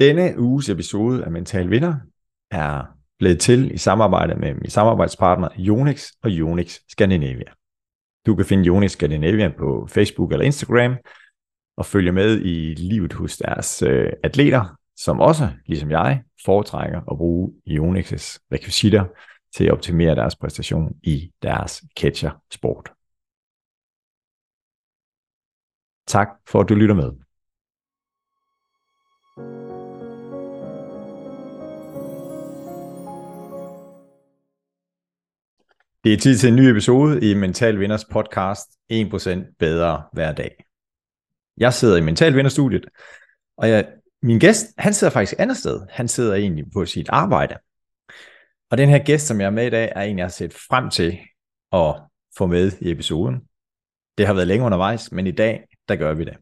Denne uges episode af Mental Vinder er blevet til i samarbejde med min samarbejdspartner Jonix og Jonix Scandinavia. Du kan finde Jonix Scandinavia på Facebook eller Instagram og følge med i livet hos deres øh, atleter, som også, ligesom jeg, foretrækker at bruge Jonix's rekvisitter til at optimere deres præstation i deres catcher-sport. Tak for at du lytter med. Det er tid til en ny episode i Mental Vinders podcast 1% bedre hver dag. Jeg sidder i Mental Vinderstudiet, og jeg, min gæst, han sidder faktisk et andet sted. Han sidder egentlig på sit arbejde. Og den her gæst, som jeg er med i dag, er en, jeg har set frem til at få med i episoden. Det har været længe undervejs, men i dag, der gør vi det.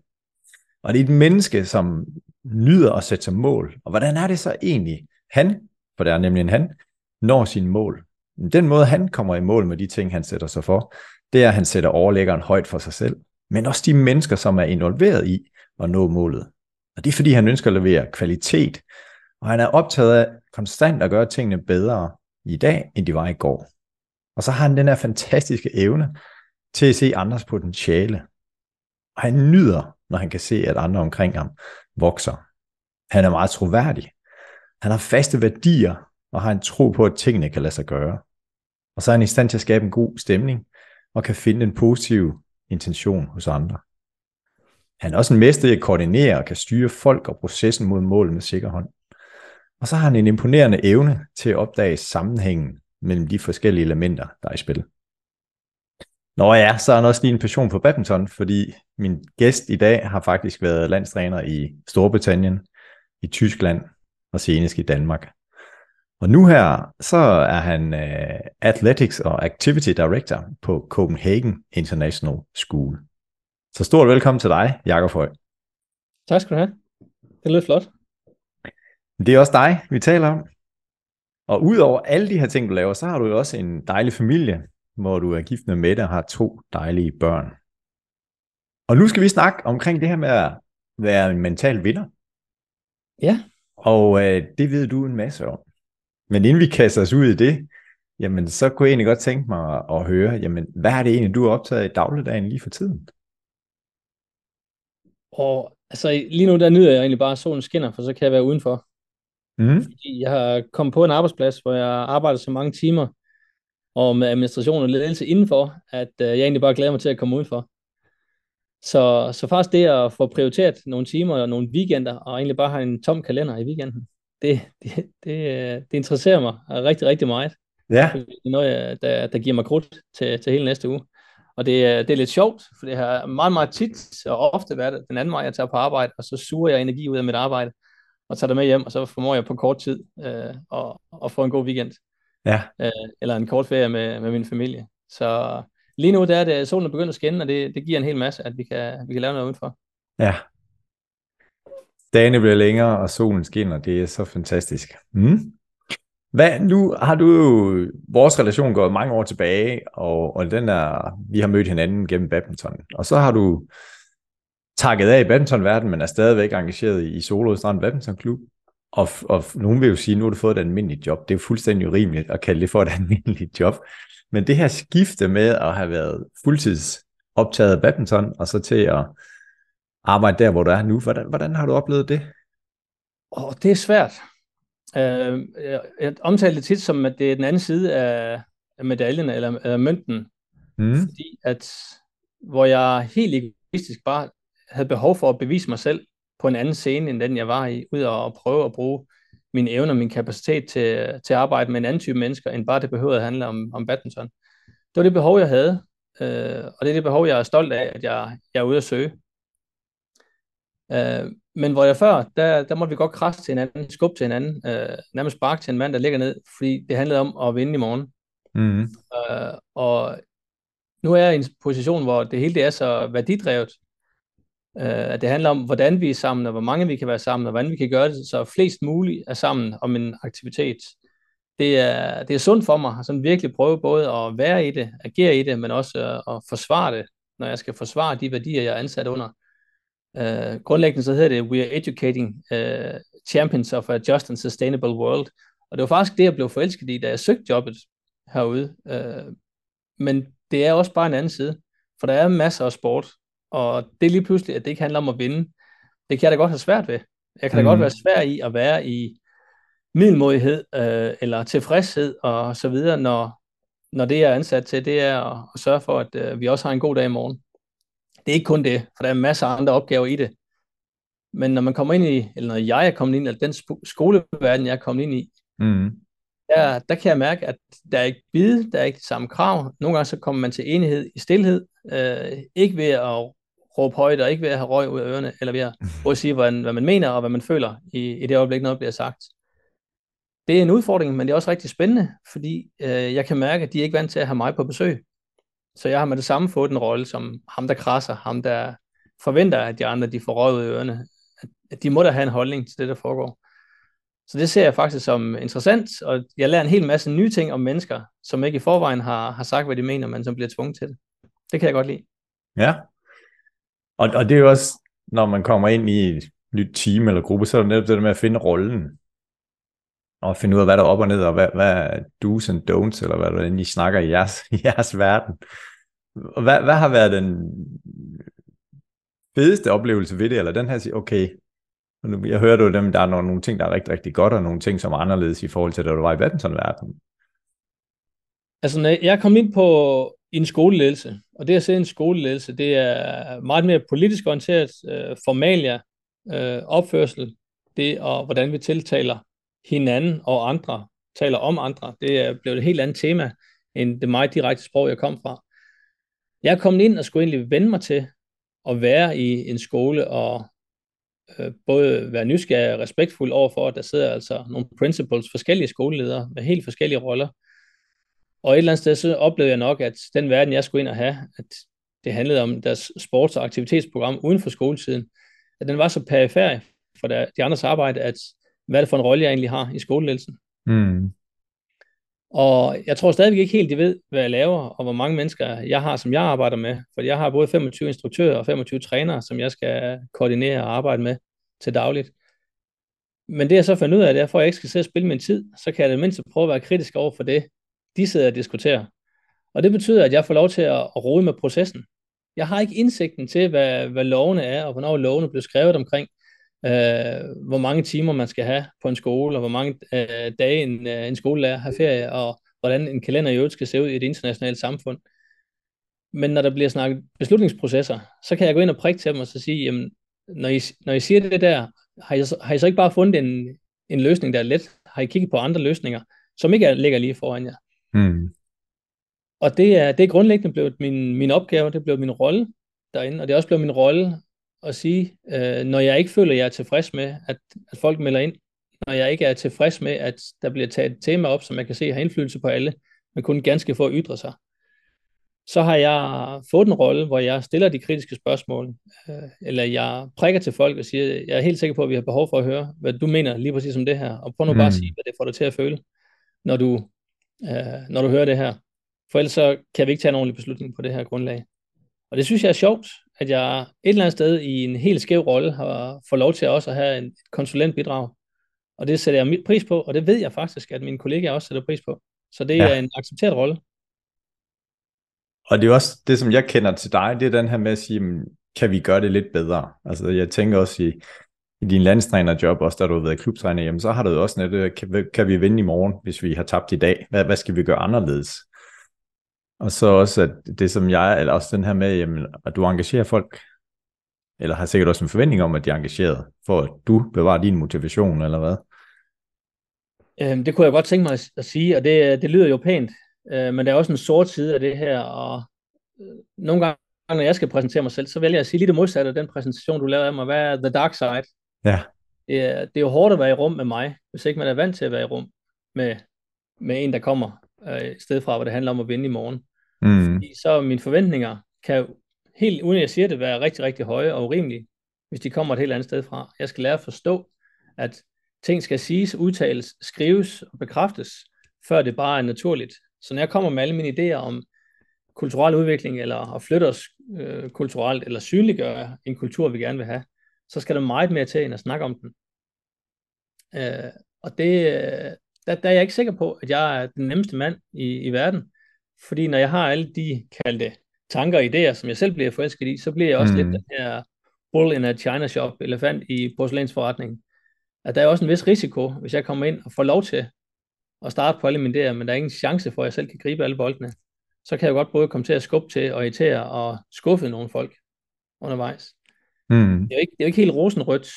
Og det er et menneske, som nyder at sætte sig mål. Og hvordan er det så egentlig, han, for det er nemlig en han, når sine mål? Den måde, han kommer i mål med de ting, han sætter sig for, det er, at han sætter overlæggeren højt for sig selv, men også de mennesker, som er involveret i at nå målet. Og det er, fordi han ønsker at levere kvalitet, og han er optaget af konstant at gøre tingene bedre i dag, end de var i går. Og så har han den her fantastiske evne til at se andres potentiale. Og han nyder, når han kan se, at andre omkring ham vokser. Han er meget troværdig. Han har faste værdier, og har en tro på, at tingene kan lade sig gøre. Og så er han i stand til at skabe en god stemning, og kan finde en positiv intention hos andre. Han er også en mester i at koordinere og kan styre folk og processen mod mål med sikker hånd. Og så har han en imponerende evne til at opdage sammenhængen mellem de forskellige elementer, der er i spil. Nå ja, så har han også lige en passion for badminton, fordi min gæst i dag har faktisk været landstræner i Storbritannien, i Tyskland og senest i Danmark. Og nu her, så er han uh, Athletics og Activity Director på Copenhagen International School. Så stort velkommen til dig, Jakob Høj. Tak skal du have. Det lyder flot. Det er også dig, vi taler om. Og udover alle de her ting, du laver, så har du jo også en dejlig familie, hvor du er gift med Mette og har to dejlige børn. Og nu skal vi snakke omkring det her med at være en mental vinder. Ja. Og øh, det ved du en masse om. Men inden vi kaster os ud i det, jamen så kunne jeg egentlig godt tænke mig at høre, jamen hvad er det egentlig, du er optaget i dagligdagen lige for tiden? Og altså lige nu der nyder jeg egentlig bare, at solen skinner, for så kan jeg være udenfor. Mm. Fordi jeg har kommet på en arbejdsplads, hvor jeg arbejder så mange timer, og med administration og ledelse indenfor, at uh, jeg egentlig bare glæder mig til at komme udenfor. Så, så faktisk det at få prioriteret nogle timer og nogle weekender, og egentlig bare have en tom kalender i weekenden, det, det, det, det interesserer mig rigtig, rigtig meget. Ja. Det er noget, der, der giver mig krudt til, til hele næste uge. Og det, det er lidt sjovt, for det har meget, meget tit og ofte været den anden vej, jeg tager på arbejde, og så suger jeg energi ud af mit arbejde, og tager det med hjem, og så formår jeg på kort tid øh, at, at få en god weekend. Ja. Øh, eller en kort ferie med, med min familie. Så lige nu der er det, solen er begyndt at skinne, og det, det giver en hel masse, at vi kan, vi kan lave noget udenfor. Ja, Dagene bliver længere, og solen skinner. Det er så fantastisk. Mm. Hvad, nu har du jo, vores relation gået mange år tilbage, og, og den er, vi har mødt hinanden gennem badminton. Og så har du takket af i badmintonverdenen, men er stadigvæk engageret i, i Solo Strand Badminton Klub. Og, og nogen vil jo sige, at nu har du fået et almindeligt job. Det er jo fuldstændig urimeligt at kalde det for et almindeligt job. Men det her skifte med at have været fuldtids optaget af badminton, og så til at arbejde der, hvor du er nu. Hvordan, hvordan har du oplevet det? Oh, det er svært. Uh, jeg omtaler det tit som, at det er den anden side af medaljen eller, eller mønten. Mm. Fordi at, hvor jeg helt egoistisk bare havde behov for at bevise mig selv på en anden scene, end den jeg var i, ud og prøve at bruge min evne og min kapacitet til, til at arbejde med en anden type mennesker, end bare det behøvede at handle om, om badminton. Det var det behov, jeg havde, øh, og det er det behov, jeg er stolt af, at jeg, jeg er ude at søge. Øh, men hvor jeg før, der, der måtte vi godt krasse til hinanden, skubbe til hinanden, øh, nærmest sparke til en mand, der ligger ned, fordi det handlede om at vinde i morgen. Mm. Øh, og nu er jeg i en position, hvor det hele det er så værdidrevet, øh, at det handler om, hvordan vi er sammen, og hvor mange vi kan være sammen, og hvordan vi kan gøre det, så flest muligt er sammen om en aktivitet. Det er, det er sundt for mig, at sådan virkelig prøve både at være i det, agere i det, men også at, forsvare det, når jeg skal forsvare de værdier, jeg er ansat under. Uh, grundlæggende så hedder det, we are educating uh, Champions of a Just and Sustainable World. Og det var faktisk det, jeg blev forelsket i, da jeg søgte jobbet herude. Øh, men det er også bare en anden side, for der er masser af sport, og det er lige pludselig, at det ikke handler om at vinde. Det kan jeg da godt have svært ved. Jeg kan da mm. godt være svær i at være i middelmodighed øh, eller tilfredshed og så videre, når, når det jeg er ansat til, det er at, at sørge for, at øh, vi også har en god dag i morgen. Det er ikke kun det, for der er masser af andre opgaver i det. Men når man kommer ind i, eller når jeg er kommet ind i, eller den skoleverden, jeg er kommet ind i, mm. der, der kan jeg mærke, at der er ikke bid, der er ikke de samme krav. Nogle gange så kommer man til enighed i stillhed, øh, ikke ved at råbe højt, og ikke ved at have røg ud af ørerne, eller ved at, at sige, hvad, hvad man mener, og hvad man føler i, i det øjeblik, noget bliver sagt det er en udfordring, men det er også rigtig spændende, fordi øh, jeg kan mærke, at de er ikke vant til at have mig på besøg. Så jeg har med det samme fået en rolle som ham, der krasser, ham, der forventer, at de andre de får røget i ørerne. At, at de må da have en holdning til det, der foregår. Så det ser jeg faktisk som interessant, og jeg lærer en hel masse nye ting om mennesker, som ikke i forvejen har, har sagt, hvad de mener, men som bliver tvunget til det. Det kan jeg godt lide. Ja, og, og det er jo også, når man kommer ind i et nyt team eller gruppe, så er det netop det der med at finde rollen og finde ud af, hvad der er op og ned, og hvad, hvad er do's and don'ts, eller hvad der I snakker i jeres, i jeres verden. Hvad, hvad har været den fedeste oplevelse ved det, eller den her sige, okay, jeg hører jo dem, der er nogle, nogle ting, der er rigtig, rigtig godt, og nogle ting, som er anderledes i forhold til, da du var i badmintonverdenen. Altså, når jeg kom ind på en skoleledelse, og det at se en skoleledelse, det er meget mere politisk orienteret, øh, formalia, øh, opførsel, det og hvordan vi tiltaler hinanden og andre, taler om andre. Det er blevet et helt andet tema, end det meget direkte sprog, jeg kom fra. Jeg er kommet ind og skulle egentlig vende mig til at være i en skole og øh, både være nysgerrig og respektfuld overfor, at der sidder altså nogle principals, forskellige skoleledere med helt forskellige roller. Og et eller andet sted, så oplevede jeg nok, at den verden, jeg skulle ind og have, at det handlede om deres sports- og aktivitetsprogram uden for skoletiden, at den var så perifer for de andres arbejde, at hvad er det for en rolle, jeg egentlig har i skoleledelsen. Mm. Og jeg tror stadigvæk ikke helt, de ved, hvad jeg laver, og hvor mange mennesker jeg har, som jeg arbejder med. For jeg har både 25 instruktører og 25 trænere, som jeg skal koordinere og arbejde med til dagligt. Men det jeg så fandt ud af, det er, for at jeg ikke skal sidde og spille min tid, så kan jeg det mindst prøve at være kritisk over for det, de sidder og diskuterer. Og det betyder, at jeg får lov til at rode med processen. Jeg har ikke indsigten til, hvad, hvad lovene er, og hvornår lovene blev skrevet omkring øh, hvor mange timer man skal have på en skole, og hvor mange øh, dage en, øh, en skolelærer har ferie, og hvordan en kalender i øvrigt skal se ud i et internationalt samfund. Men når der bliver snakket beslutningsprocesser, så kan jeg gå ind og prikke til dem og så sige, jamen, når I, når I siger det der, har I, har I så ikke bare fundet en, en løsning, der er let? Har I kigget på andre løsninger, som ikke er, ligger lige foran jer? Hmm. Og det er, det er grundlæggende blevet min, min opgave, det er blevet min rolle derinde, og det er også blevet min rolle at sige, øh, når jeg ikke føler, at jeg er tilfreds med, at, at folk melder ind, når jeg ikke er tilfreds med, at der bliver taget et tema op, som jeg kan se har indflydelse på alle, men kun ganske få ytre sig, så har jeg fået en rolle, hvor jeg stiller de kritiske spørgsmål, øh, eller jeg prikker til folk og siger, jeg er helt sikker på, at vi har behov for at høre, hvad du mener lige præcis om det her, og prøv nu mm. bare at mm. sige, hvad det får dig til at føle, når du, øh, når du hører det her. For ellers så kan vi ikke tage en ordentlig beslutning på det her grundlag. Og det synes jeg er sjovt, at jeg et eller andet sted i en helt skæv rolle har fået lov til også at have et konsulentbidrag. Og det sætter jeg pris på, og det ved jeg faktisk, at mine kollegaer også sætter pris på. Så det ja. er en accepteret rolle. Og det er også det, som jeg kender til dig, det er den her med at sige, kan vi gøre det lidt bedre? Altså jeg tænker også i, i din landstrænerjob, også da du har været klubtræner, jamen, så har du jo også net, kan, kan vi vinde i morgen, hvis vi har tabt i dag? Hvad, hvad skal vi gøre anderledes? Og så også, at det som jeg, eller også den her med, jamen, at du engagerer folk, eller har sikkert også en forventning om, at de er engageret, for at du bevarer din motivation, eller hvad? Øhm, det kunne jeg godt tænke mig at, sige, og det, det lyder jo pænt, øh, men der er også en sort side af det her, og øh, nogle gange, når jeg skal præsentere mig selv, så vælger jeg at sige lige det modsatte af den præsentation, du lavede af mig. Hvad er the dark side? Ja. Det er, det er jo hårdt at være i rum med mig, hvis ikke man er vant til at være i rum med, med en, der kommer øh, sted fra, hvor det handler om at vinde i morgen. Mm. Fordi så mine forventninger kan helt uden jeg siger det, være rigtig, rigtig høje og urimelige, hvis de kommer et helt andet sted fra. Jeg skal lære at forstå, at ting skal siges, udtales, skrives og bekræftes, før det bare er naturligt. Så når jeg kommer med alle mine idéer om kulturel udvikling, eller at flytte os øh, kulturelt, eller synliggøre en kultur, vi gerne vil have, så skal der meget mere til, end at snakke om den. Øh, og det, der, der er jeg ikke sikker på, at jeg er den nemmeste mand i, i verden. Fordi når jeg har alle de kaldte tanker og idéer, som jeg selv bliver forelsket i, så bliver jeg også mm. lidt den her bull in a china shop, elefant i porcelænsforretningen. At der er også en vis risiko, hvis jeg kommer ind og får lov til at starte på alle mine idéer, men der er ingen chance for, at jeg selv kan gribe alle boldene. Så kan jeg godt både komme til at skubbe til og irritere og skuffe nogle folk undervejs. Mm. Det, er jo ikke, det er jo ikke helt rosenrødt.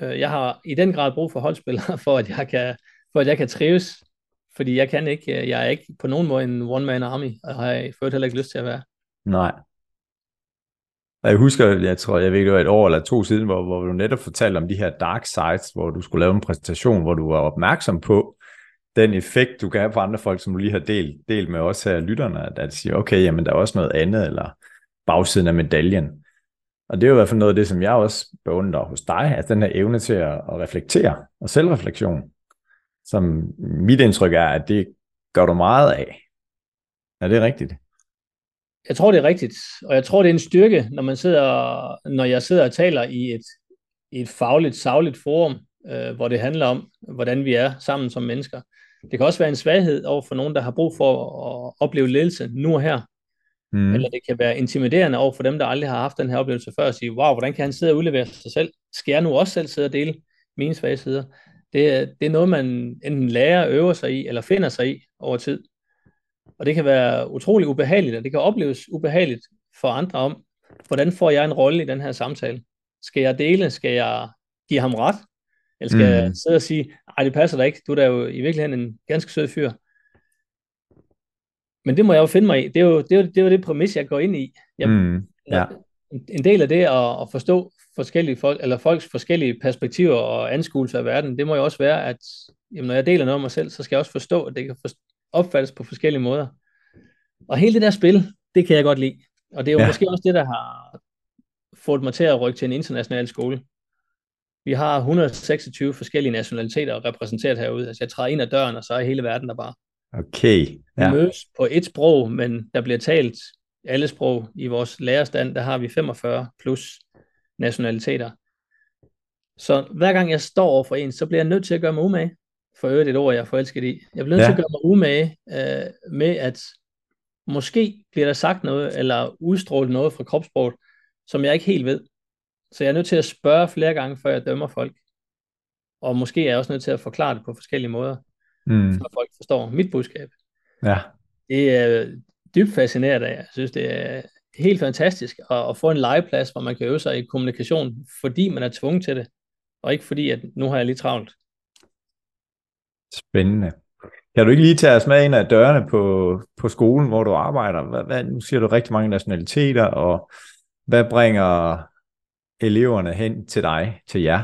Øh, jeg har i den grad brug for holdspillere, for at jeg kan, for at jeg kan trives. Fordi jeg kan ikke, øh, jeg er ikke på nogen måde en one-man army, og har jeg ført heller ikke lyst til at være. Nej. Jeg husker, jeg tror, jeg ved det var et år eller to siden, hvor, hvor du netop fortalte om de her dark sides, hvor du skulle lave en præsentation, hvor du var opmærksom på den effekt, du kan have på andre folk, som du lige har delt, delt med os her lytterne, at, at sige, okay, jamen der er også noget andet, eller bagsiden af medaljen. Og det er jo i hvert fald noget af det, som jeg også beundrer hos dig, at den her evne til at, at reflektere, og selvreflektion, som mit indtryk er, at det gør du meget af. Er det rigtigt? Jeg tror, det er rigtigt, og jeg tror, det er en styrke, når man sidder, når jeg sidder og taler i et, i et fagligt, sagligt forum, øh, hvor det handler om, hvordan vi er sammen som mennesker. Det kan også være en svaghed over for nogen, der har brug for at opleve ledelse nu og her. Mm. Eller det kan være intimiderende over for dem, der aldrig har haft den her oplevelse før, og sige, wow, hvordan kan han sidde og udlevere sig selv? Skal jeg nu også selv sidde og dele mine svage sider? Det, det er noget, man enten lærer, øver sig i, eller finder sig i over tid. Og det kan være utrolig ubehageligt, og det kan opleves ubehageligt for andre om, hvordan får jeg en rolle i den her samtale? Skal jeg dele? Skal jeg give ham ret? Eller skal mm. jeg sidde og sige, nej, det passer da ikke, du er da jo i virkeligheden en ganske sød fyr. Men det må jeg jo finde mig i. Det er jo det, er jo, det, er jo det præmis, jeg går ind i. Jeg, mm. ja. En del af det at, at forstå forskellige folk, eller folks forskellige perspektiver og anskuelser af verden, det må jo også være, at jamen, når jeg deler noget om mig selv, så skal jeg også forstå, at det kan opfattes på forskellige måder. Og hele det der spil, det kan jeg godt lide. Og det er jo ja. måske også det, der har fået mig til at rykke til en international skole. Vi har 126 forskellige nationaliteter repræsenteret herude. Altså jeg træder ind ad døren, og så er hele verden der bare. Okay. Ja. Vi mødes på et sprog, men der bliver talt alle sprog. I vores lærerstand, der har vi 45 plus nationaliteter. Så hver gang jeg står over for en, så bliver jeg nødt til at gøre mig umage. For øvrigt et ord, jeg er forelsket i. Jeg bliver nødt ja. til at gøre mig umage øh, med, at måske bliver der sagt noget, eller udstrålet noget fra kropssproget, som jeg ikke helt ved. Så jeg er nødt til at spørge flere gange, før jeg dømmer folk. Og måske er jeg også nødt til at forklare det på forskellige måder, mm. så folk forstår mit budskab. Ja. Det er dybt fascinerende. Jeg synes, det er helt fantastisk at, at få en legeplads, hvor man kan øve sig i kommunikation, fordi man er tvunget til det, og ikke fordi, at nu har jeg lige travlt. Spændende. Kan du ikke lige tage os med ind af dørene på, på skolen, hvor du arbejder? Hvad, hvad, nu siger du rigtig mange nationaliteter, og hvad bringer eleverne hen til dig, til jer?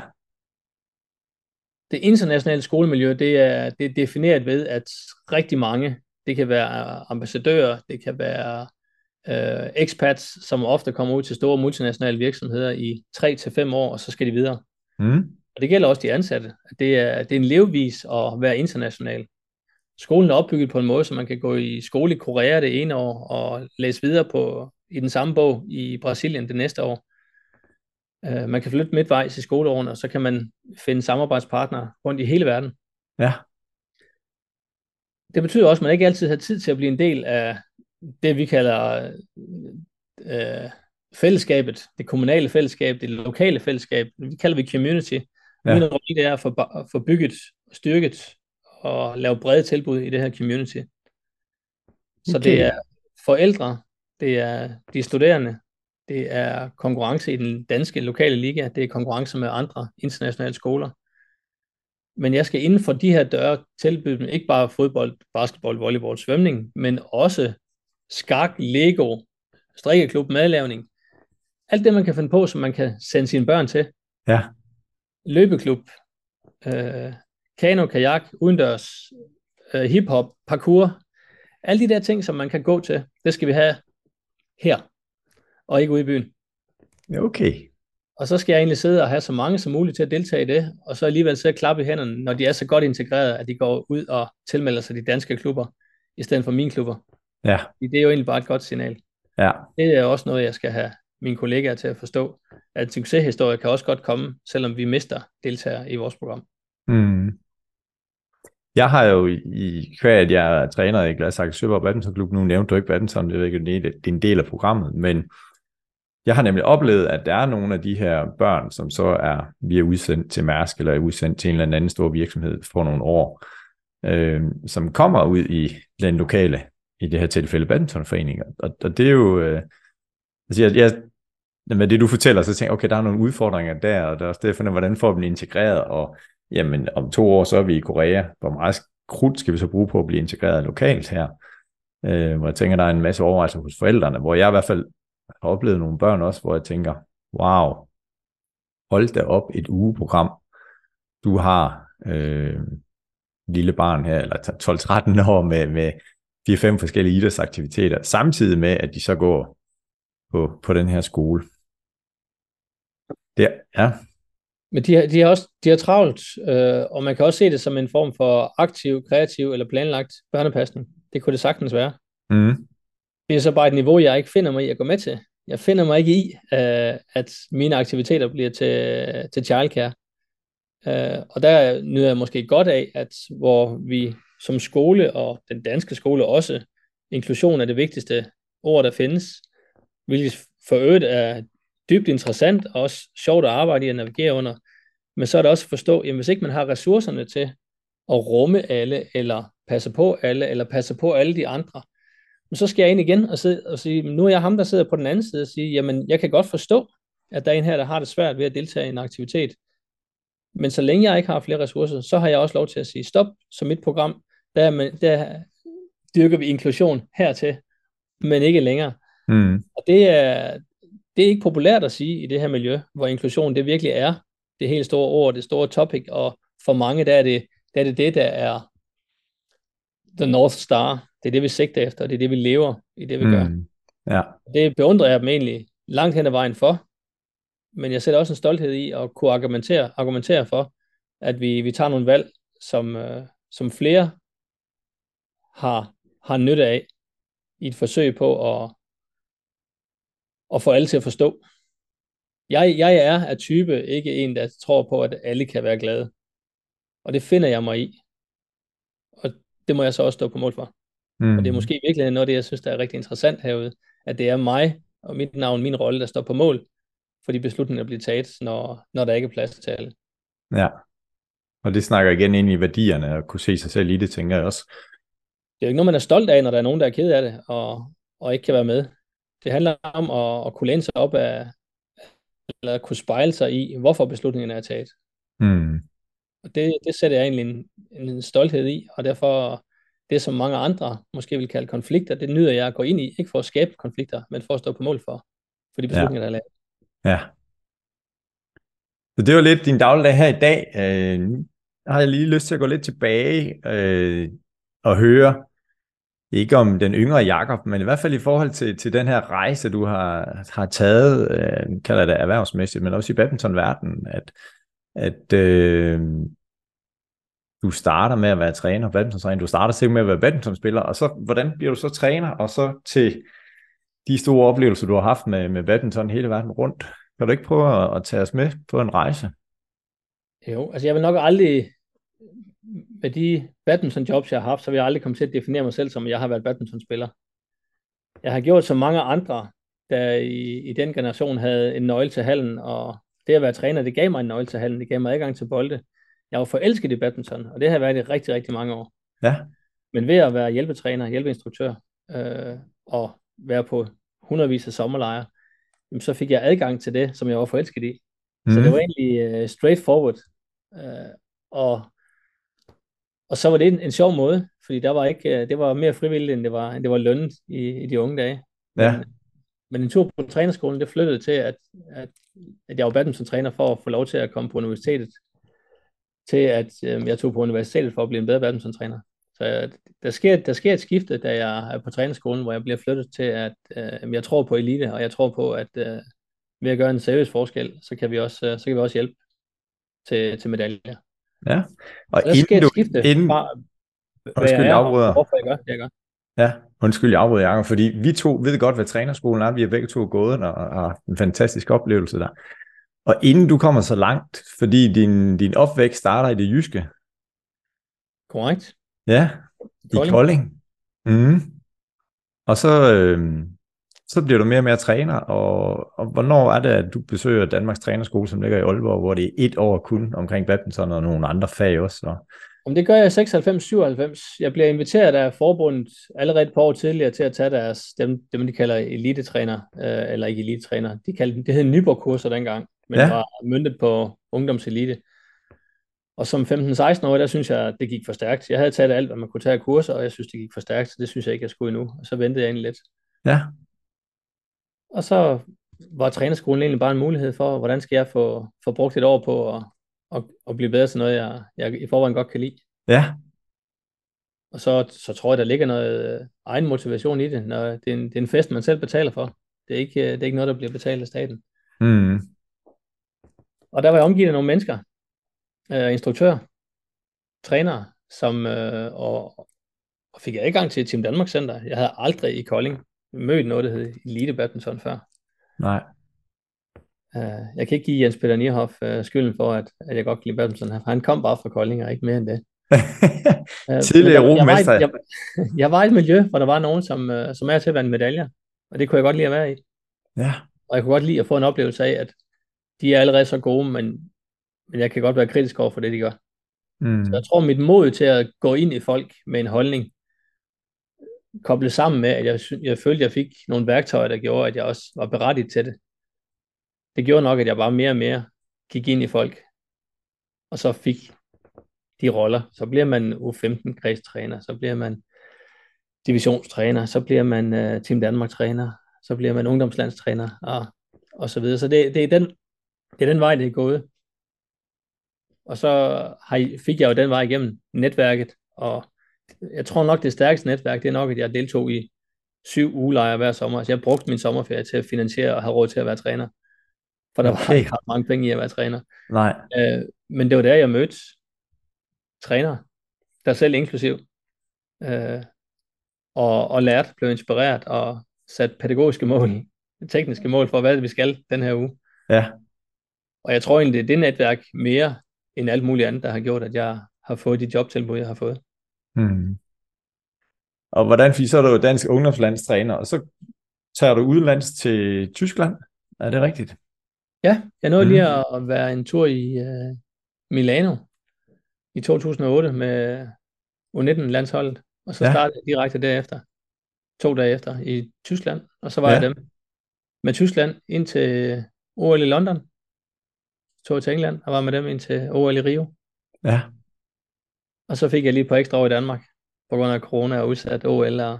Det internationale skolemiljø, det er, det er defineret ved, at rigtig mange, det kan være ambassadører, det kan være øh, expats, som ofte kommer ud til store multinationale virksomheder i 3-5 år, og så skal de videre. Mm. Og det gælder også de ansatte. Det er, det er en levevis at være international. Skolen er opbygget på en måde, så man kan gå i skole i Korea det ene år, og læse videre på, i den samme bog i Brasilien det næste år. Uh, man kan flytte midtvejs i skoleårene, og så kan man finde samarbejdspartnere rundt i hele verden. Ja. Det betyder også, at man ikke altid har tid til at blive en del af det, vi kalder uh, fællesskabet, det kommunale fællesskab, det lokale fællesskab. Vi kalder det community. Ja. Min rolle det er at få, få bygget, styrket og lave brede tilbud i det her community. Så okay. det er forældre, det er de studerende, det er konkurrence i den danske lokale liga, det er konkurrence med andre internationale skoler. Men jeg skal inden for de her døre tilbyde dem ikke bare fodbold, basketball, volleyball, svømning, men også skak, Lego, strikkeklub, madlavning. Alt det, man kan finde på, som man kan sende sine børn til. Ja. Løbeklub, øh, kano, kajak, udendørs, øh, hiphop, parkour. Alle de der ting, som man kan gå til, det skal vi have her, og ikke ude i byen. Okay. Og så skal jeg egentlig sidde og have så mange som muligt til at deltage i det, og så alligevel sidde og klappe i hænderne, når de er så godt integreret, at de går ud og tilmelder sig de danske klubber, i stedet for mine klubber. Ja. Det er jo egentlig bare et godt signal. Ja. Det er også noget, jeg skal have mine kollegaer til at forstå, at succeshistorier kan også godt komme, selvom vi mister deltagere i vores program. Mm. Jeg har jo i hver, at jeg er træner i Gladsaxe Søborg Badminton Klub, nu nævnte du ikke badminton, det er ikke det er en del af programmet, men jeg har nemlig oplevet, at der er nogle af de her børn, som så er, vi er udsendt til Mærsk, eller er udsendt til en eller anden stor virksomhed for nogle år, øh, som kommer ud i den lokale, i det her tilfælde badmintonforeninger. Og, og det er jo, øh, altså jeg, jeg, med det du fortæller, så tænker jeg, okay, der er nogle udfordringer der, og der er også det, hvordan får vi dem integreret, og jamen om to år, så er vi i Korea, hvor meget krudt skal vi så bruge på at blive integreret lokalt her, øh, hvor jeg tænker, der er en masse overvejelser hos forældrene, hvor jeg i hvert fald har oplevet nogle børn også, hvor jeg tænker, wow, hold da op et ugeprogram. Du har øh, lille barn her, eller 12-13 år med, med 4-5 forskellige idrætsaktiviteter, samtidig med, at de så går på, på den her skole. Det, ja. Men de har, de har også de har travlt, øh, og man kan også se det som en form for aktiv, kreativ eller planlagt børnepasning. Det kunne det sagtens være. Mm. Det er så bare et niveau, jeg ikke finder mig i at gå med til. Jeg finder mig ikke i, øh, at mine aktiviteter bliver til, til childcare. Øh, og der nyder jeg måske godt af, at hvor vi som skole, og den danske skole også, inklusion er det vigtigste ord, der findes, hvilket for øvrigt er dybt interessant og også sjovt at arbejde i at navigere under. Men så er det også at forstå, at hvis ikke man har ressourcerne til at rumme alle, eller passe på alle, eller passe på alle de andre, men så skal jeg ind igen og, sidde og sige, nu er jeg ham, der sidder på den anden side og sige, jamen jeg kan godt forstå, at der er en her, der har det svært ved at deltage i en aktivitet. Men så længe jeg ikke har flere ressourcer, så har jeg også lov til at sige stop, så mit program, der, der dyrker vi inklusion hertil, men ikke længere. Mm. Og det er, det er ikke populært at sige i det her miljø, hvor inklusion det virkelig er det helt store ord, det store topic, og for mange der er det, der er det det, der er the North Star. Det er det, vi sigter efter, og det er det, vi lever i det, vi mm. gør. Ja. Det beundrer jeg dem egentlig langt hen ad vejen for, men jeg sætter også en stolthed i at kunne argumentere, argumentere for, at vi, vi tager nogle valg, som, øh, som flere har, har nytte af i et forsøg på at, at få alle til at forstå. Jeg, jeg er af type ikke en, der tror på, at alle kan være glade. Og det finder jeg mig i. Og det må jeg så også stå på mål for. Mm. Og det er måske virkelig noget af det, jeg synes, der er rigtig interessant herude, at det er mig og mit navn, min rolle, der står på mål for de beslutninger, der bliver taget, når, når der ikke er plads til alle. Ja, og det snakker igen ind i værdierne, og kunne se sig selv i det, tænker jeg også. Det er jo ikke noget, man er stolt af, når der er nogen, der er ked af det, og, og ikke kan være med. Det handler om at, at kunne læne sig op af, eller kunne spejle sig i, hvorfor beslutningerne er taget. Mm. Og det, det sætter jeg egentlig en, en stolthed i, og derfor det, som mange andre måske vil kalde konflikter, det nyder jeg at gå ind i, ikke for at skabe konflikter, men for at stå på mål for, for de beslutninger, ja. der er lavet. Ja. Så det var lidt din dagligdag her i dag. Øh, har jeg lige lyst til at gå lidt tilbage øh, og høre, ikke om den yngre Jakob, men i hvert fald i forhold til, til den her rejse, du har, har taget, øh, kalder det erhvervsmæssigt, men også i badmintonverdenen, at, at øh, du starter med at være træner, badmintontræner, du starter sikkert med at være badmintonspiller, og så hvordan bliver du så træner, og så til de store oplevelser, du har haft med, med badminton hele verden rundt. Kan du ikke prøve at, at tage os med på en rejse? Jo, altså jeg vil nok aldrig, med de badminton jobs, jeg har haft, så vil jeg aldrig komme til at definere mig selv som, at jeg har været badmintonspiller. Jeg har gjort som mange andre, der i, i den generation havde en nøgle til hallen, og det at være træner, det gav mig en nøgle til hallen, det gav mig adgang til bolde. Jeg var forelsket i badminton, og det har været i rigtig, rigtig mange år. Ja. Men ved at være hjælpetræner, hjælpeinstruktør, øh, og være på hundredvis af sommerlejre, så fik jeg adgang til det, som jeg var forelsket i. Mm. Så det mhm. var egentlig uh, straightforward. Uh, og, og så var det en, en sjov måde, fordi der var ikke, uh, det var mere frivilligt, end det var, end det var lønnet i, i de unge dage. Ja. Men, men en tur på trænerskolen, det flyttede til, at, at, at jeg var badminton-træner for at få lov til at komme på universitetet, til at uh, jeg tog på universitetet for at blive en bedre badminton-træner. Så der sker, der sker et skifte, da jeg er på trænerskolen, hvor jeg bliver flyttet til, at øh, jeg tror på elite, og jeg tror på, at øh, ved at gøre en seriøs forskel, så kan vi også, øh, så kan vi også hjælpe til, til medaljer. Ja, og så der sker et skifte inden... fra, undskyld, jeg er, hvorfor jeg gør det, jeg gør. Ja, undskyld, jeg afbryder, Jacob, fordi vi to ved godt, hvad trænerskolen er. Vi har begge to gået og har en fantastisk oplevelse der. Og inden du kommer så langt, fordi din, din opvækst starter i det jyske. Korrekt. Ja, i Kolding. Kolding. Mm. Og så, øh, så bliver du mere og mere træner, og, og hvornår er det, at du besøger Danmarks Trænerskole, som ligger i Aalborg, hvor det er et år kun omkring badminton og nogle andre fag også? Så. Om det gør jeg 96-97. Jeg bliver inviteret af forbundet allerede et par år tidligere til at tage deres, dem, dem de kalder elitetræner, øh, eller ikke elitetræner, de kaldte, det hed Nyborg-kurser dengang, men ja. var myndet på ungdomselite. Og som 15-16 år, der synes jeg, det gik for stærkt. Jeg havde taget alt, hvad man kunne tage af kurser, og jeg synes, det gik for stærkt, så det synes jeg ikke, jeg skulle endnu. Og så ventede jeg egentlig lidt. Ja. Og så var trænerskolen egentlig bare en mulighed for, hvordan skal jeg få, få brugt et år på at, at, at blive bedre til noget, jeg, jeg i forvejen godt kan lide. Ja. Og så, så tror jeg, der ligger noget øh, egen motivation i det, når det er, en, det er en fest, man selv betaler for. Det er ikke, øh, det er ikke noget, der bliver betalt af staten. Mm. Og der var jeg omgivet af nogle mennesker, øh, instruktør, træner, som, øh, og, og fik jeg adgang til Team Danmark Center. Jeg havde aldrig i Kolding mødt noget, der hed Elite Badminton før. Nej. Uh, jeg kan ikke give Jens Peter Nierhoff uh, skylden for, at, at jeg godt kan lide badminton. Han kom bare fra Kolding, og ikke mere end det. uh, Tidligere europamester. Jeg, jeg, jeg, jeg var i et miljø, hvor der var nogen, som, uh, som er til at være en medaljer, og det kunne jeg godt lide at være i. Ja. Og jeg kunne godt lide at få en oplevelse af, at de er allerede så gode, men, men jeg kan godt være kritisk over for det, de gør. Mm. Så jeg tror, mit mod til at gå ind i folk med en holdning, koblet sammen med, at jeg, jeg følte, at jeg fik nogle værktøjer, der gjorde, at jeg også var berettiget til det. Det gjorde nok, at jeg bare mere og mere gik ind i folk, og så fik de roller. Så bliver man U15-kredstræner, så bliver man divisionstræner, så bliver man uh, Team Danmark-træner, så bliver man ungdomslandstræner, og, og så videre. Så det, det, er den, det er den vej, det er gået. Og så har, fik jeg jo den vej igennem netværket, og jeg tror nok, det stærkeste netværk, det er nok, at jeg deltog i syv ugelejre hver sommer. Altså jeg brugte min sommerferie til at finansiere og have råd til at være træner. For der okay. var ikke ret mange penge i at være træner. Nej. Øh, men det var der, jeg mødte trænere, der selv inklusiv. Øh, og, og lærte, blev inspireret og sat pædagogiske mål, tekniske mål for, hvad vi skal den her uge. Ja. Og jeg tror egentlig, det er det netværk mere end alt muligt andet, der har gjort, at jeg har fået de jobtilbud, jeg har fået. Hmm. Og hvordan fik så er du dansk ungdomslandstræner, og så tager du udenlands til Tyskland? Er det rigtigt? Ja, jeg nåede lige hmm. at være en tur i uh, Milano i 2008 med U19-landsholdet, og så ja. startede jeg direkte derefter, to dage efter, i Tyskland, og så var ja. jeg dem med Tyskland ind til OL i London, tog til England og var med dem ind til OL i Rio. Ja. Og så fik jeg lige et par ekstra år i Danmark, på grund af corona og udsat OL og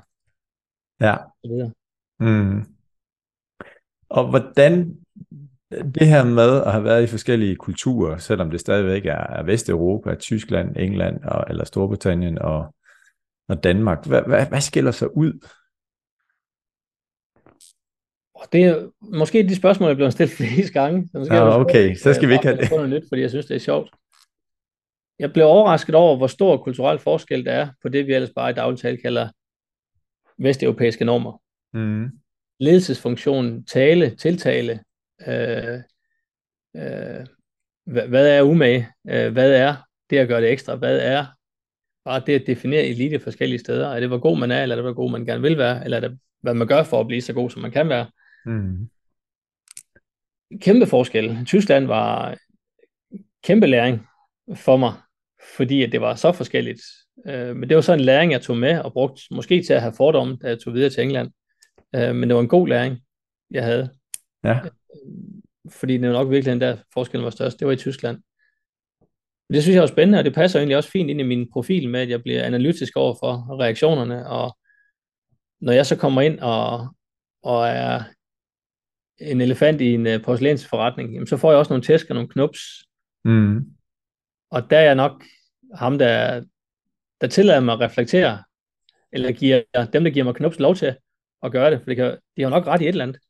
ja. så videre. Mm. Og hvordan det her med at have været i forskellige kulturer, selvom det stadigvæk er, er Vesteuropa, Tyskland, England og, eller Storbritannien og, og Danmark, hvad, hvad, hvad skiller sig ud? Det er måske de spørgsmål, jeg er blevet stillet flere gange. Så ja, okay, så skal vi ikke have det. Noget nyt, fordi jeg synes, det er sjovt. Jeg blev overrasket over, hvor stor kulturel forskel der er på det, vi ellers bare i dagligtale kalder vesteuropæiske normer. Mm. Ledelsesfunktion, tale, tiltale, øh, øh, hvad, hvad er umage, øh, hvad er det at gøre det ekstra, hvad er bare det at definere elite forskellige steder, er det, hvor god man er, eller er det, hvor god man gerne vil være, eller er det, hvad man gør for at blive så god, som man kan være. Mm. Kæmpe forskel. Tyskland var kæmpe læring for mig, fordi at det var så forskelligt. Øh, men det var så en læring, jeg tog med og brugte måske til at have fordomme, da jeg tog videre til England. Øh, men det var en god læring, jeg havde. Ja. Øh, fordi det var nok virkelig den der forskellen var størst. Det var i Tyskland. Det synes jeg var spændende, og det passer egentlig også fint ind i min profil med, at jeg bliver analytisk over for reaktionerne, og når jeg så kommer ind og, og er en elefant i en uh, porcelænsforretning, jamen, så får jeg også nogle tæsk og nogle knups. Mm. Og der er jeg nok ham, der, der tillader mig at reflektere, eller giver dem, der giver mig knups lov til at gøre det, for det kan, de har nok ret i et eller andet.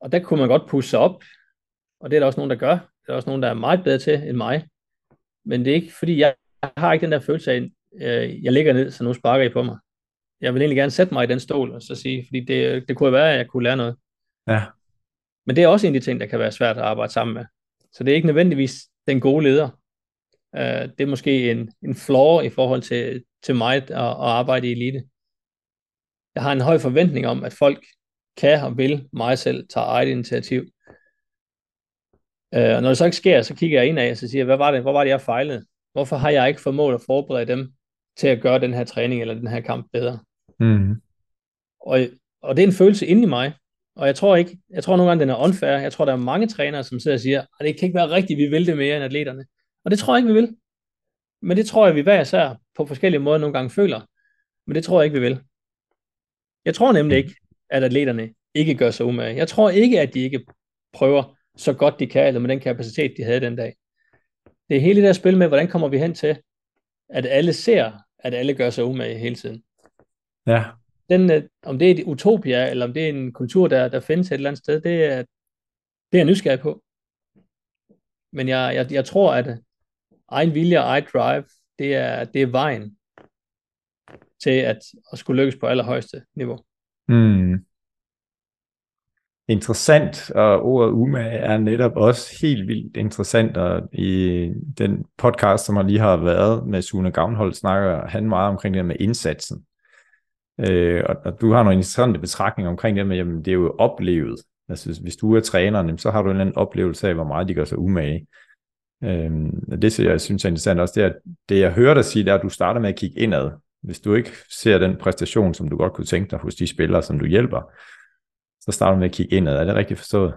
Og der kunne man godt pusse sig op, og det er der også nogen, der gør. Der er også nogen, der er meget bedre til end mig. Men det er ikke, fordi jeg har ikke den der følelse af, øh, jeg ligger ned, så nu sparker I på mig. Jeg vil egentlig gerne sætte mig i den stol og så sige, fordi det, det kunne være, at jeg kunne lære noget. Ja. Men det er også en af de ting, der kan være svært at arbejde sammen med. Så det er ikke nødvendigvis den gode leder. Uh, det er måske en, en flaw i forhold til, til mig at, at arbejde i elite. Jeg har en høj forventning om, at folk kan og vil mig selv tage eget initiativ. Uh, og når det så ikke sker, så kigger jeg ind af og så siger, hvad var det, hvor var det, jeg fejlede? Hvorfor har jeg ikke formået at forberede dem til at gøre den her træning eller den her kamp bedre? Mm. Og, og det er en følelse inde i mig, og jeg tror ikke, jeg tror nogle gange, den er unfair. Jeg tror, der er mange trænere, som sidder og siger, at det kan ikke være rigtigt, vi vil det mere end atleterne. Og det tror jeg ikke, vi vil. Men det tror jeg, vi hver især på forskellige måder nogle gange føler. Men det tror jeg ikke, vi vil. Jeg tror nemlig ikke, at atleterne ikke gør sig umage. Jeg tror ikke, at de ikke prøver så godt de kan, eller med den kapacitet, de havde den dag. Det er hele det der spil med, hvordan kommer vi hen til, at alle ser, at alle gør sig umage hele tiden. Ja. Den, øh, om det er et utopia, eller om det er en kultur, der, der findes et eller andet sted, det er, det er jeg nysgerrig på. Men jeg, jeg, jeg tror, at egen vilje og egen drive, det er, det er vejen til at, at skulle lykkes på allerhøjeste niveau. Mm. Interessant, og ordet umage er netop også helt vildt interessant, og i den podcast, som lige har været med Sune Gavnhold, snakker han meget omkring det med indsatsen. Øh, og, og du har nogle interessante betragtninger omkring det med, jamen det er jo oplevet. Altså hvis du er træneren, så har du en eller anden oplevelse af, hvor meget de gør sig umage. Øh, det, jeg synes er interessant også, det er, at det jeg hører dig sige, det er, at du starter med at kigge indad. Hvis du ikke ser den præstation, som du godt kunne tænke dig hos de spillere, som du hjælper, så starter du med at kigge indad. Er det rigtigt forstået?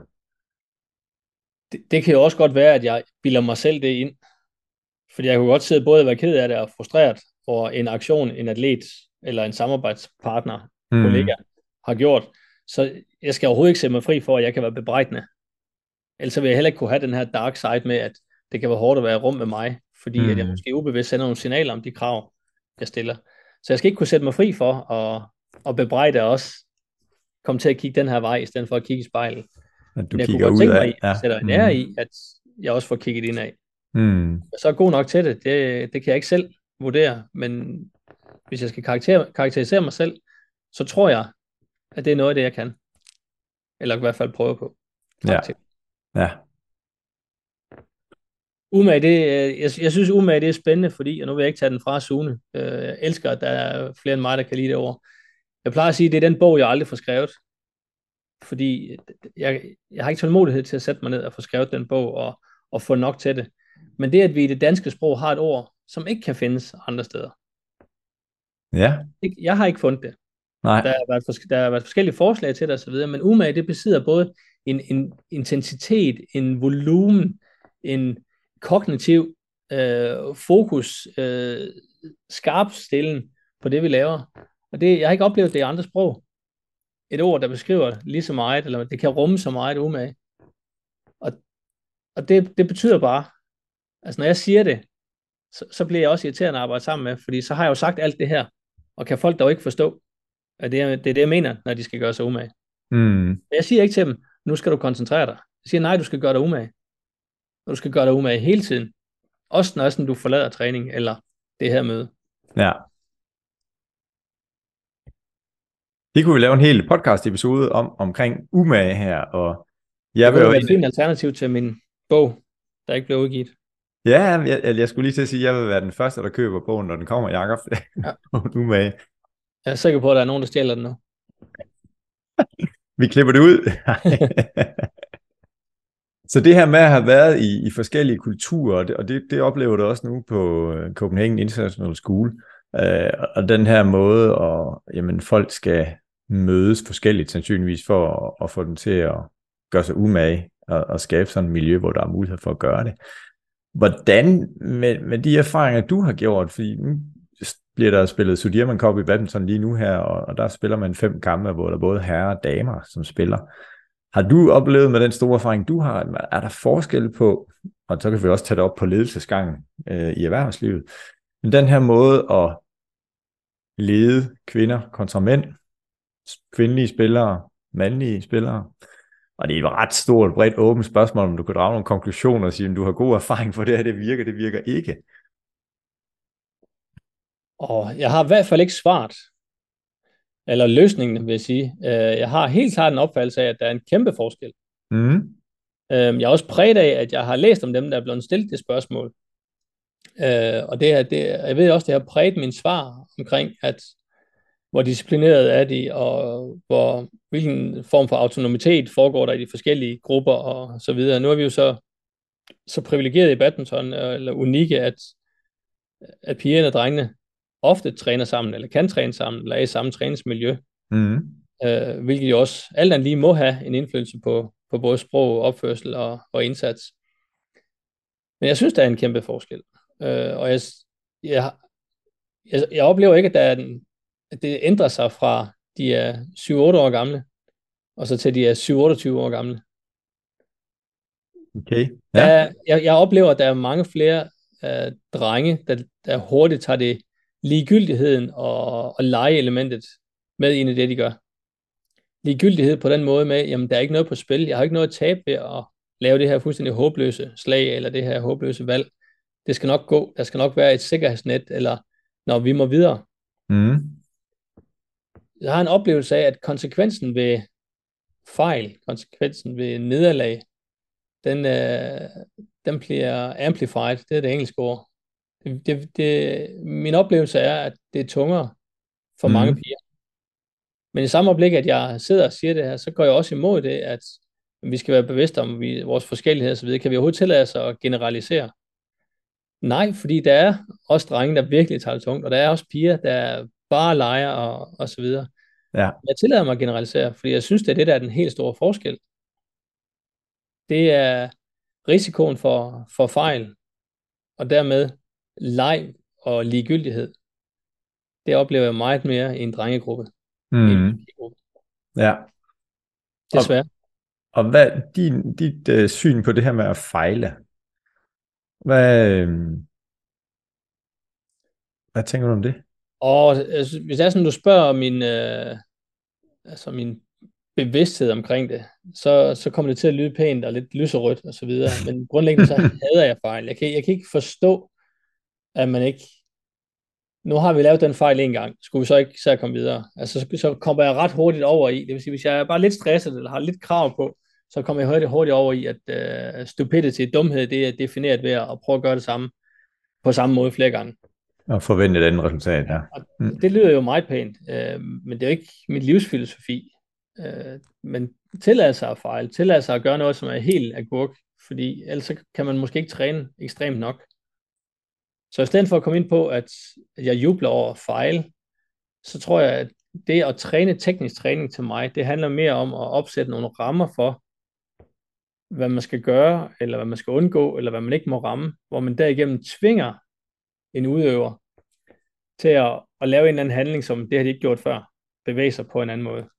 Det, det kan jo også godt være, at jeg bilder mig selv det ind. Fordi jeg kunne godt sidde både og være ked af det og frustreret over en aktion, en atlet eller en samarbejdspartner, mm. kollega, har gjort. Så jeg skal overhovedet ikke se mig fri for, at jeg kan være bebrejdende. Ellers vil jeg heller ikke kunne have den her dark side med, at det kan være hårdt at være i rum med mig, fordi mm. at jeg mm. måske ubevidst sender nogle signaler om de krav, jeg stiller. Så jeg skal ikke kunne sætte mig fri for at, at bebrejde os, komme til at kigge den her vej, i stedet for at kigge i spejlet. At du jeg kigger ud af. Mig, ja. sætter en ære i, at jeg også får kigget ind af. Mm. Så er god nok til det, det, det kan jeg ikke selv vurdere, men hvis jeg skal karakter, karakterisere mig selv, så tror jeg, at det er noget af det, jeg kan. Eller i hvert fald prøve på. Ja. ja. Umage, det, jeg, jeg synes umage, det er spændende, fordi, og nu vil jeg ikke tage den fra Sune, øh, jeg elsker, at der er flere end mig, der kan lide det over. Jeg plejer at sige, at det er den bog, jeg aldrig får skrevet. Fordi jeg, jeg har ikke tålmodighed til at sætte mig ned og få skrevet den bog og, og få nok til det. Men det, at vi i det danske sprog har et ord, som ikke kan findes andre steder. Ja. Jeg har ikke fundet det. Nej. Der har været, der har været forskellige forslag til det osv., men umage, det besidder både en, en intensitet, en volumen, en kognitiv øh, fokus, øh, skarp stillen på det, vi laver. Og det, jeg har ikke oplevet det i andre sprog. Et ord, der beskriver lige så meget, eller det kan rumme så meget umage. Og, og det, det betyder bare, altså når jeg siger det, så, så bliver jeg også irriterende at arbejde sammen med, fordi så har jeg jo sagt alt det her, og kan folk dog ikke forstå, at det er, det er det, jeg mener, når de skal gøre sig umage. Mm. Jeg siger ikke til dem, nu skal du koncentrere dig. Jeg siger, nej, du skal gøre dig umage. Og du skal gøre dig umage hele tiden. Også når sådan, du forlader træning, eller det her møde. Ja. Det kunne vi lave en hel podcast episode om omkring umage her, og jeg vil jo... Det et alternativ til min bog, der ikke blev udgivet. Ja, jeg, jeg skulle lige til at sige, at jeg vil være den første, der køber bogen, når den kommer, Jacob. Ja. umage. Jeg er sikker på, at der er nogen, der stjæler den nu. vi klipper det ud. Så det her med at have været i, i forskellige kulturer, og det, det oplever du også nu på øh, Copenhagen International School, øh, og den her måde, at jamen, folk skal mødes forskelligt sandsynligvis for at, at få dem til at gøre sig umage og, og skabe sådan et miljø, hvor der er mulighed for at gøre det. Hvordan med, med de erfaringer, du har gjort, fordi nu bliver der spillet Sudirman Cup i badminton lige nu her, og, og der spiller man fem kampe, hvor der både herrer og damer, som spiller. Har du oplevet med den store erfaring, du har, er der forskel på, og så kan vi også tage det op på ledelsesgangen øh, i erhvervslivet, men den her måde at lede kvinder kontra mænd, kvindelige spillere, mandlige spillere, og det er et ret stort, bredt, åbent spørgsmål, om du kan drage nogle konklusioner og sige, om du har god erfaring for det her, det virker, det virker ikke. Og jeg har i hvert fald ikke svaret eller løsningen vil jeg sige. Øh, jeg har helt klart en opfattelse af, at der er en kæmpe forskel Mm. Øh, jeg er også præget af, at jeg har læst om dem, der er blevet stillet det spørgsmål. Øh, og det, er, det, jeg ved også, det har præget min svar omkring, at hvor disciplineret er de, og hvor, hvilken form for autonomitet foregår der i de forskellige grupper og så videre. Nu er vi jo så, så privilegeret i badminton, eller unikke, at, at pigerne og drengene ofte træner sammen, eller kan træne sammen, eller er i samme træningsmiljø. Mm. Øh, hvilket jo også alt andet lige må have en indflydelse på, på både sprog, opførsel og, og indsats. Men jeg synes, der er en kæmpe forskel. Øh, og jeg, jeg, jeg, jeg oplever ikke, at, der er en, det ændrer sig fra de er 7-8 år gamle, og så til de er 7-28 år gamle. Okay. Ja. Der, jeg, jeg oplever, at der er mange flere uh, drenge, der, der hurtigt tager det ligegyldigheden og, og legeelementet med ind i det, de gør. Ligegyldighed på den måde med, jamen der er ikke noget på spil, jeg har ikke noget at tabe ved at lave det her fuldstændig håbløse slag, eller det her håbløse valg. Det skal nok gå, der skal nok være et sikkerhedsnet, eller når vi må videre. Mm. Jeg har en oplevelse af, at konsekvensen ved fejl, konsekvensen ved nederlag, den, øh, den bliver amplified, det er det engelske ord. Det, det, det, min oplevelse er, at det er tungere for mm. mange piger. Men i samme øjeblik, at jeg sidder og siger det her, så går jeg også imod det, at vi skal være bevidste om vi, vores forskellighed osv. Kan vi overhovedet tillade os at generalisere? Nej, fordi der er også drenge, der virkelig tager det tungt, og der er også piger, der bare leger og, og så videre. Ja. Jeg tillader mig at generalisere, fordi jeg synes, det er det, der er den helt store forskel. Det er risikoen for, for fejl, og dermed leg og ligegyldighed. Det oplever jeg meget mere i en drengegruppe. Mm. Ja. Desværre. Og, og hvad din, dit uh, syn på det her med at fejle? Hvad, øh, hvad tænker du om det? Og altså, hvis det er sådan, du spørger min, øh, altså min bevidsthed omkring det, så, så kommer det til at lyde pænt og lidt lyserødt og så videre. Men grundlæggende så hader jeg fejl. Jeg kan, jeg kan ikke forstå, at man ikke... Nu har vi lavet den fejl en gang. Skulle vi så ikke så komme videre? Altså, så, så kommer jeg ret hurtigt over i. Det vil sige, hvis jeg er bare lidt stresset eller har lidt krav på, så kommer jeg hurtigt, hurtigt over i, at uh, stupidity, dumhed, det er defineret ved at prøve at gøre det samme på samme måde flere gange. Og forvente den resultat, ja. Mm. Det lyder jo meget pænt, øh, men det er jo ikke min livsfilosofi. Øh, men tillade sig at fejle, tillade sig at gøre noget, som er helt agurk, fordi ellers kan man måske ikke træne ekstremt nok. Så i stedet for at komme ind på, at jeg jubler over fejl, så tror jeg, at det at træne teknisk træning til mig, det handler mere om at opsætte nogle rammer for, hvad man skal gøre, eller hvad man skal undgå, eller hvad man ikke må ramme, hvor man derigennem tvinger en udøver til at, at lave en eller anden handling, som det har de ikke gjort før, bevæge sig på en anden måde.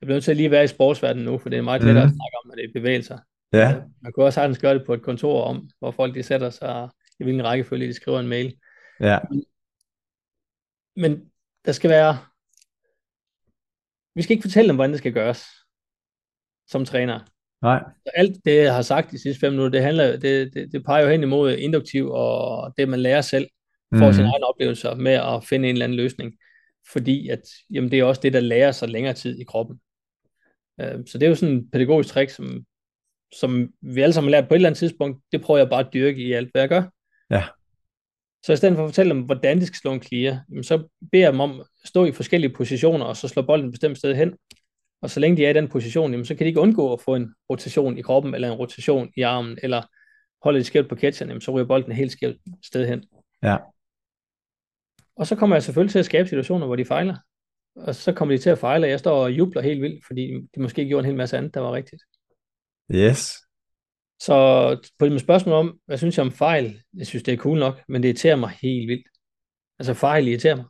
Jeg bliver nødt til at lige være i sportsverdenen nu, for det er meget lettere mm. at mhm. snakke om, når det er bevægelser. Ja. Man kunne også sagtens gøre det på et kontor om, hvor folk de sætter sig i hvilken rækkefølge de skriver en mail. Ja. Men, men der skal være... Vi skal ikke fortælle dem, hvordan det skal gøres som træner. Nej. Alt det, jeg har sagt de sidste fem minutter, det, handler, det, det, det peger jo hen imod induktiv og det, man lærer selv, får mm. sine egne oplevelser med at finde en eller anden løsning. Fordi at, jamen, det er også det, der lærer sig længere tid i kroppen. Uh, så det er jo sådan en pædagogisk trick, som, som vi alle sammen har lært på et eller andet tidspunkt, det prøver jeg bare at dyrke i alt, hvad jeg gør. Ja. Så i stedet for at fortælle dem, hvordan de skal slå en clear, så beder jeg dem om at stå i forskellige positioner, og så slå bolden et bestemt sted hen. Og så længe de er i den position, jamen, så kan de ikke undgå at få en rotation i kroppen, eller en rotation i armen, eller holde de skævt på catchen, jamen, så ryger bolden helt skævt sted hen. Ja. Og så kommer jeg selvfølgelig til at skabe situationer, hvor de fejler. Og så kommer de til at fejle, og jeg står og jubler helt vildt, fordi de måske gjorde en hel masse andet, der var rigtigt. Yes. Så på det spørgsmål om, hvad synes jeg om fejl? Jeg synes, det er cool nok, men det irriterer mig helt vildt. Altså fejl irriterer mig.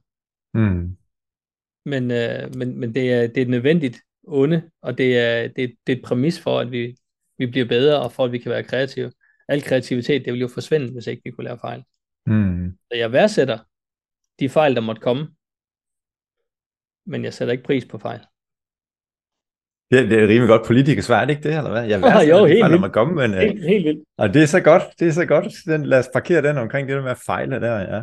Mm. Men, øh, men, men det, er, det er nødvendigt onde, og det er, det, det er et præmis for, at vi, vi bliver bedre, og for at vi kan være kreative. Al kreativitet, det vil jo forsvinde, hvis ikke vi kunne lave fejl. Mm. Så jeg værdsætter de fejl, der måtte komme, men jeg sætter ikke pris på fejl. Det, det er et rimelig godt politikersvar, er ikke det, eller hvad? Jeg værdsætter jo, de fejl, der må komme, men... Helt, øh, helt vildt. Og det er så godt, det er så godt. Den, lad os parkere den omkring det der med fejle der, ja.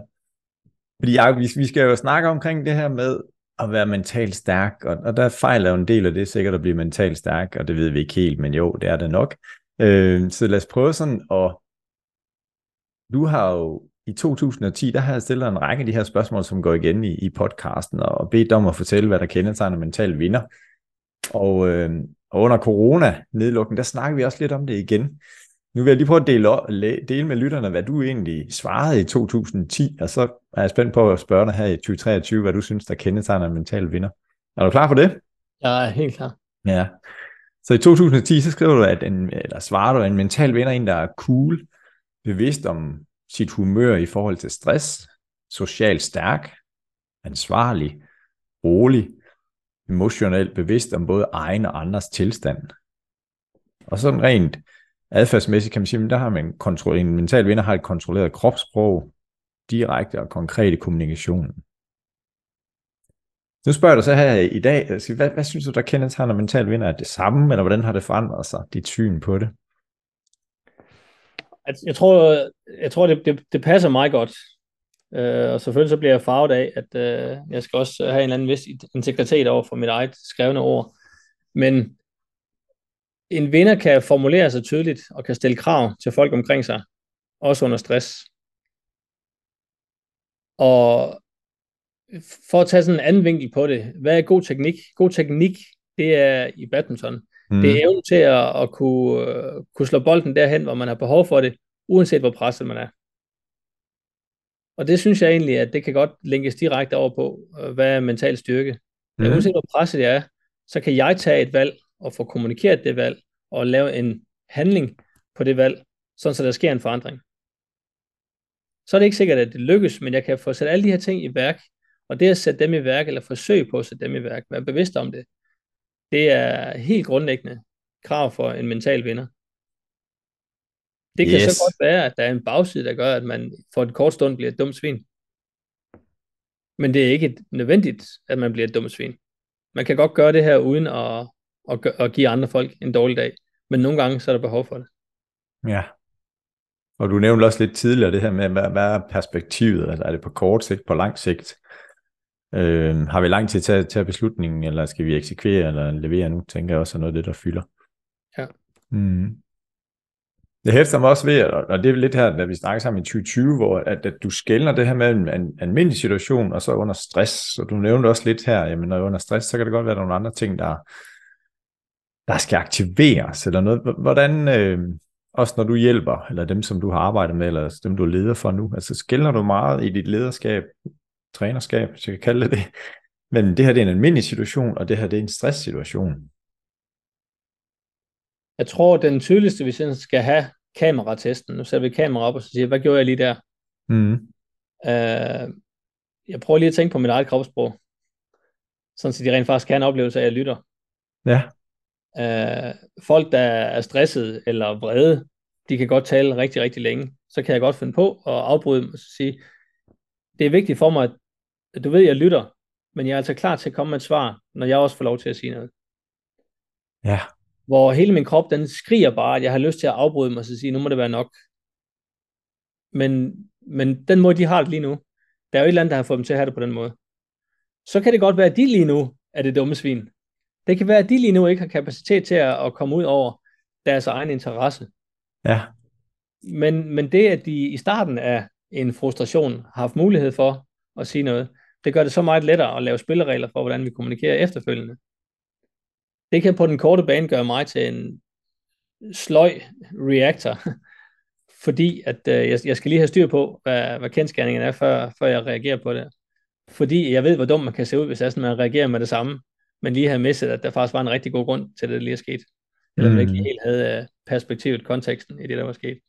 Fordi ja, vi, vi skal jo snakke omkring det her med at være mentalt stærk, og, og der fejler jo en del af det sikkert at blive mentalt stærk, og det ved vi ikke helt, men jo, det er det nok. Øh, så lad os prøve sådan og Du har jo i 2010, der har jeg stillet en række af de her spørgsmål, som går igen i, i podcasten, og bedt om at fortælle, hvad der kendetegner mental vinder. Og, øh, og under corona-nedlukningen, der snakker vi også lidt om det igen. Nu vil jeg lige prøve at dele, dele med lytterne, hvad du egentlig svarede i 2010, og så er jeg spændt på at spørge dig her i 2023, hvad du synes, der kendetegner en mental vinder. Er du klar for det? Jeg er helt klar. Ja. Så i 2010, så skriver du, at en, eller svarer du, at en mental vinder er en, der er cool, bevidst om sit humør i forhold til stress, socialt stærk, ansvarlig, rolig, emotionelt bevidst om både egen og andres tilstand. Og sådan rent adfærdsmæssigt kan man sige, at der har man kontrol, en mental vinder har et kontrolleret kropssprog, direkte og konkret i kommunikationen. Nu spørger du så her i dag, altså, hvad, hvad synes du, der kendetegner mental vinder? Er det samme, eller hvordan har det forandret sig, dit syn på det? Jeg tror, jeg tror det, det, det passer meget godt. Øh, og selvfølgelig så bliver jeg farvet af, at øh, jeg skal også have en eller anden vis integritet over for mit eget skrevne ord. Men en vinder kan formulere sig tydeligt og kan stille krav til folk omkring sig, også under stress. Og for at tage sådan en anden vinkel på det, hvad er god teknik? God teknik, det er i badminton. Mm. Det er evnen til at, at kunne, uh, kunne slå bolden derhen, hvor man har behov for det, uanset hvor presset man er. Og det synes jeg egentlig, at det kan godt linkes direkte over på, uh, hvad er mental styrke. Mm. Men uanset hvor presset det er, så kan jeg tage et valg og få kommunikeret det valg, og lave en handling på det valg, sådan så der sker en forandring. Så er det ikke sikkert, at det lykkes, men jeg kan få sat alle de her ting i værk, og det at sætte dem i værk, eller forsøge på at sætte dem i værk, være bevidst om det, det er helt grundlæggende krav for en mental vinder. Det kan yes. så godt være, at der er en bagside, der gør, at man for et kort stund bliver et dumt svin. Men det er ikke nødvendigt, at man bliver et dumt svin. Man kan godt gøre det her uden at, at, at give andre folk en dårlig dag. Men nogle gange, så er der behov for det. Ja. Og du nævnte også lidt tidligere det her med, hvad, hvad er perspektivet? Altså, er det på kort sigt, på lang sigt? Øh, har vi lang tid til at tage beslutningen, eller skal vi eksekvere eller levere nu? Tænker jeg også er noget af det, der fylder. Ja. Mm. Det hæfter mig også ved, og det er lidt her, da vi snakker sammen i 2020, hvor at, at du skældner det her med en, almindelig situation, og så under stress. Og du nævnte også lidt her, jamen når under stress, så kan det godt være, at der er nogle andre ting, der, der skal aktiveres, eller noget. Hvordan, øh, også når du hjælper, eller dem, som du har arbejdet med, eller dem, du er leder for nu, altså skældner du meget i dit lederskab, trænerskab, hvis jeg kan kalde det det, men det her det er en almindelig situation, og det her det er en stresssituation. Jeg tror, den tydeligste, hvis jeg skal have kameratesten, nu sætter vi kamera op og så siger, hvad gjorde jeg lige der? Mm. Uh, jeg prøver lige at tænke på mit eget kropssprog, sådan så de rent faktisk kan af, at jeg lytter. Ja. Uh, folk, der er stresset eller vrede, de kan godt tale rigtig, rigtig længe. Så kan jeg godt finde på at afbryde dem og sige, det er vigtigt for mig, at du ved, at jeg lytter, men jeg er altså klar til at komme med et svar, når jeg også får lov til at sige noget. Ja. Hvor hele min krop, den skriger bare, at jeg har lyst til at afbryde mig og sige, nu må det være nok. Men, men den måde, de har det lige nu, der er jo et eller andet, der har fået dem til at have det på den måde. Så kan det godt være, at de lige nu er det dumme svin. Det kan være, at de lige nu ikke har kapacitet til at, at komme ud over deres egen interesse. Ja. Men, men det, at de i starten af en frustration har haft mulighed for at sige noget, det gør det så meget lettere at lave spilleregler for, hvordan vi kommunikerer efterfølgende. Det kan på den korte bane gøre mig til en sløj reactor, fordi at øh, jeg, jeg skal lige have styr på, hvad, hvad kendskærningen er, før, før jeg reagerer på det. Fordi jeg ved, hvor dum man kan se ud, hvis sådan, man reagerer med det samme, men lige har misset, at der faktisk var en rigtig god grund til, at det lige er sket. Eller mm. man ikke mm. helt havde øh, perspektivet, konteksten i det, der var sket.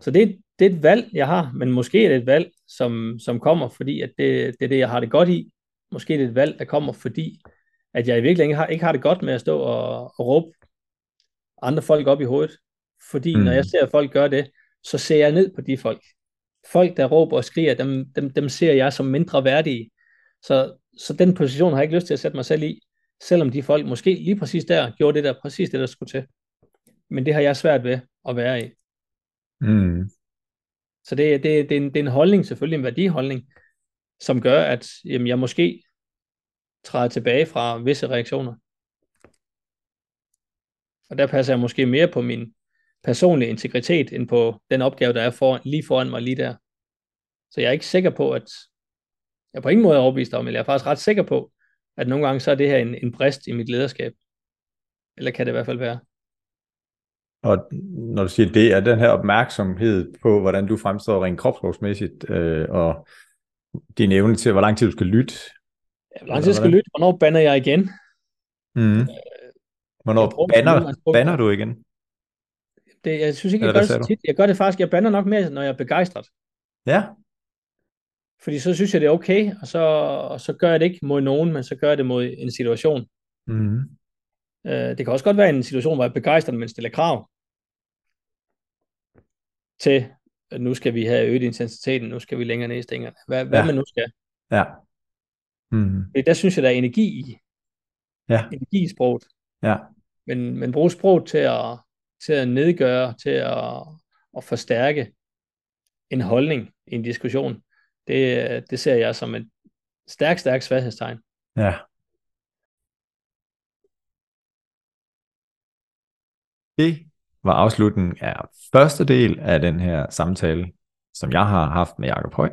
Så det, det er et valg, jeg har, men måske er det et valg, som, som kommer, fordi at det, det er det, jeg har det godt i. Måske er det et valg, der kommer, fordi at jeg i virkeligheden ikke har, ikke har det godt med at stå og, og råbe andre folk op i hovedet. Fordi mm. når jeg ser folk gøre det, så ser jeg ned på de folk. Folk, der råber og skriger, dem, dem, dem ser jeg som mindre værdige. Så, så den position har jeg ikke lyst til at sætte mig selv i, selvom de folk måske lige præcis der gjorde det der, præcis det, der skulle til. Men det har jeg svært ved at være i. Mm. Så det, det, det, er en, det er en holdning, selvfølgelig en værdiholdning, som gør, at jamen, jeg måske træde tilbage fra visse reaktioner. Og der passer jeg måske mere på min personlige integritet, end på den opgave, der er for, lige foran mig lige der. Så jeg er ikke sikker på, at jeg på ingen måde er overbevist om, men jeg er faktisk ret sikker på, at nogle gange så er det her en, en brist i mit lederskab. Eller kan det i hvert fald være. Og når du siger det, er den her opmærksomhed på, hvordan du fremstår rent kropsprogsmæssigt, øh, og din evne til, hvor lang tid du skal lytte. Ja, hvor lang tid jeg skal lytte, hvornår banner jeg igen? Mm. Øh, hvornår banner, banner du igen? Det, jeg synes ikke, jeg gør det så tit. Jeg gør det faktisk, jeg bander nok mere, når jeg er begejstret. Ja. Fordi så synes jeg, det er okay, og så, og så gør jeg det ikke mod nogen, men så gør jeg det mod en situation. Mm. Øh, det kan også godt være en situation, hvor jeg er begejstret, men stiller krav til, at nu skal vi have øget intensiteten, nu skal vi længere ned i stængerne. Hvad, hvad ja. man nu skal. Ja. Mm. Der synes jeg, der er energi i. Ja. Energi i sproget. Ja. Men, men bruge sproget til at, til at nedgøre, til at, at forstærke en holdning i en diskussion, det, det ser jeg som et stærkt, stærkt svaghedstegn. Ja. Det var afslutningen af første del af den her samtale, som jeg har haft med Jakob Høj.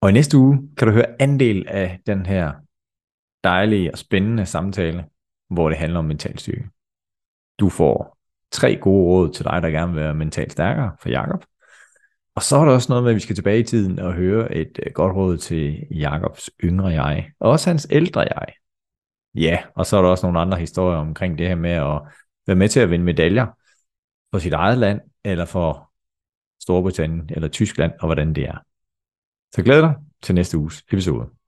Og i næste uge kan du høre anden del af den her dejlige og spændende samtale, hvor det handler om mental styrke. Du får tre gode råd til dig, der gerne vil være mentalt stærkere for Jakob. Og så er der også noget med, at vi skal tilbage i tiden og høre et øh, godt råd til Jakobs yngre jeg, og også hans ældre jeg. Ja, og så er der også nogle andre historier omkring det her med at være med til at vinde medaljer for sit eget land, eller for Storbritannien eller Tyskland, og hvordan det er. Så glæder dig til næste uges episode.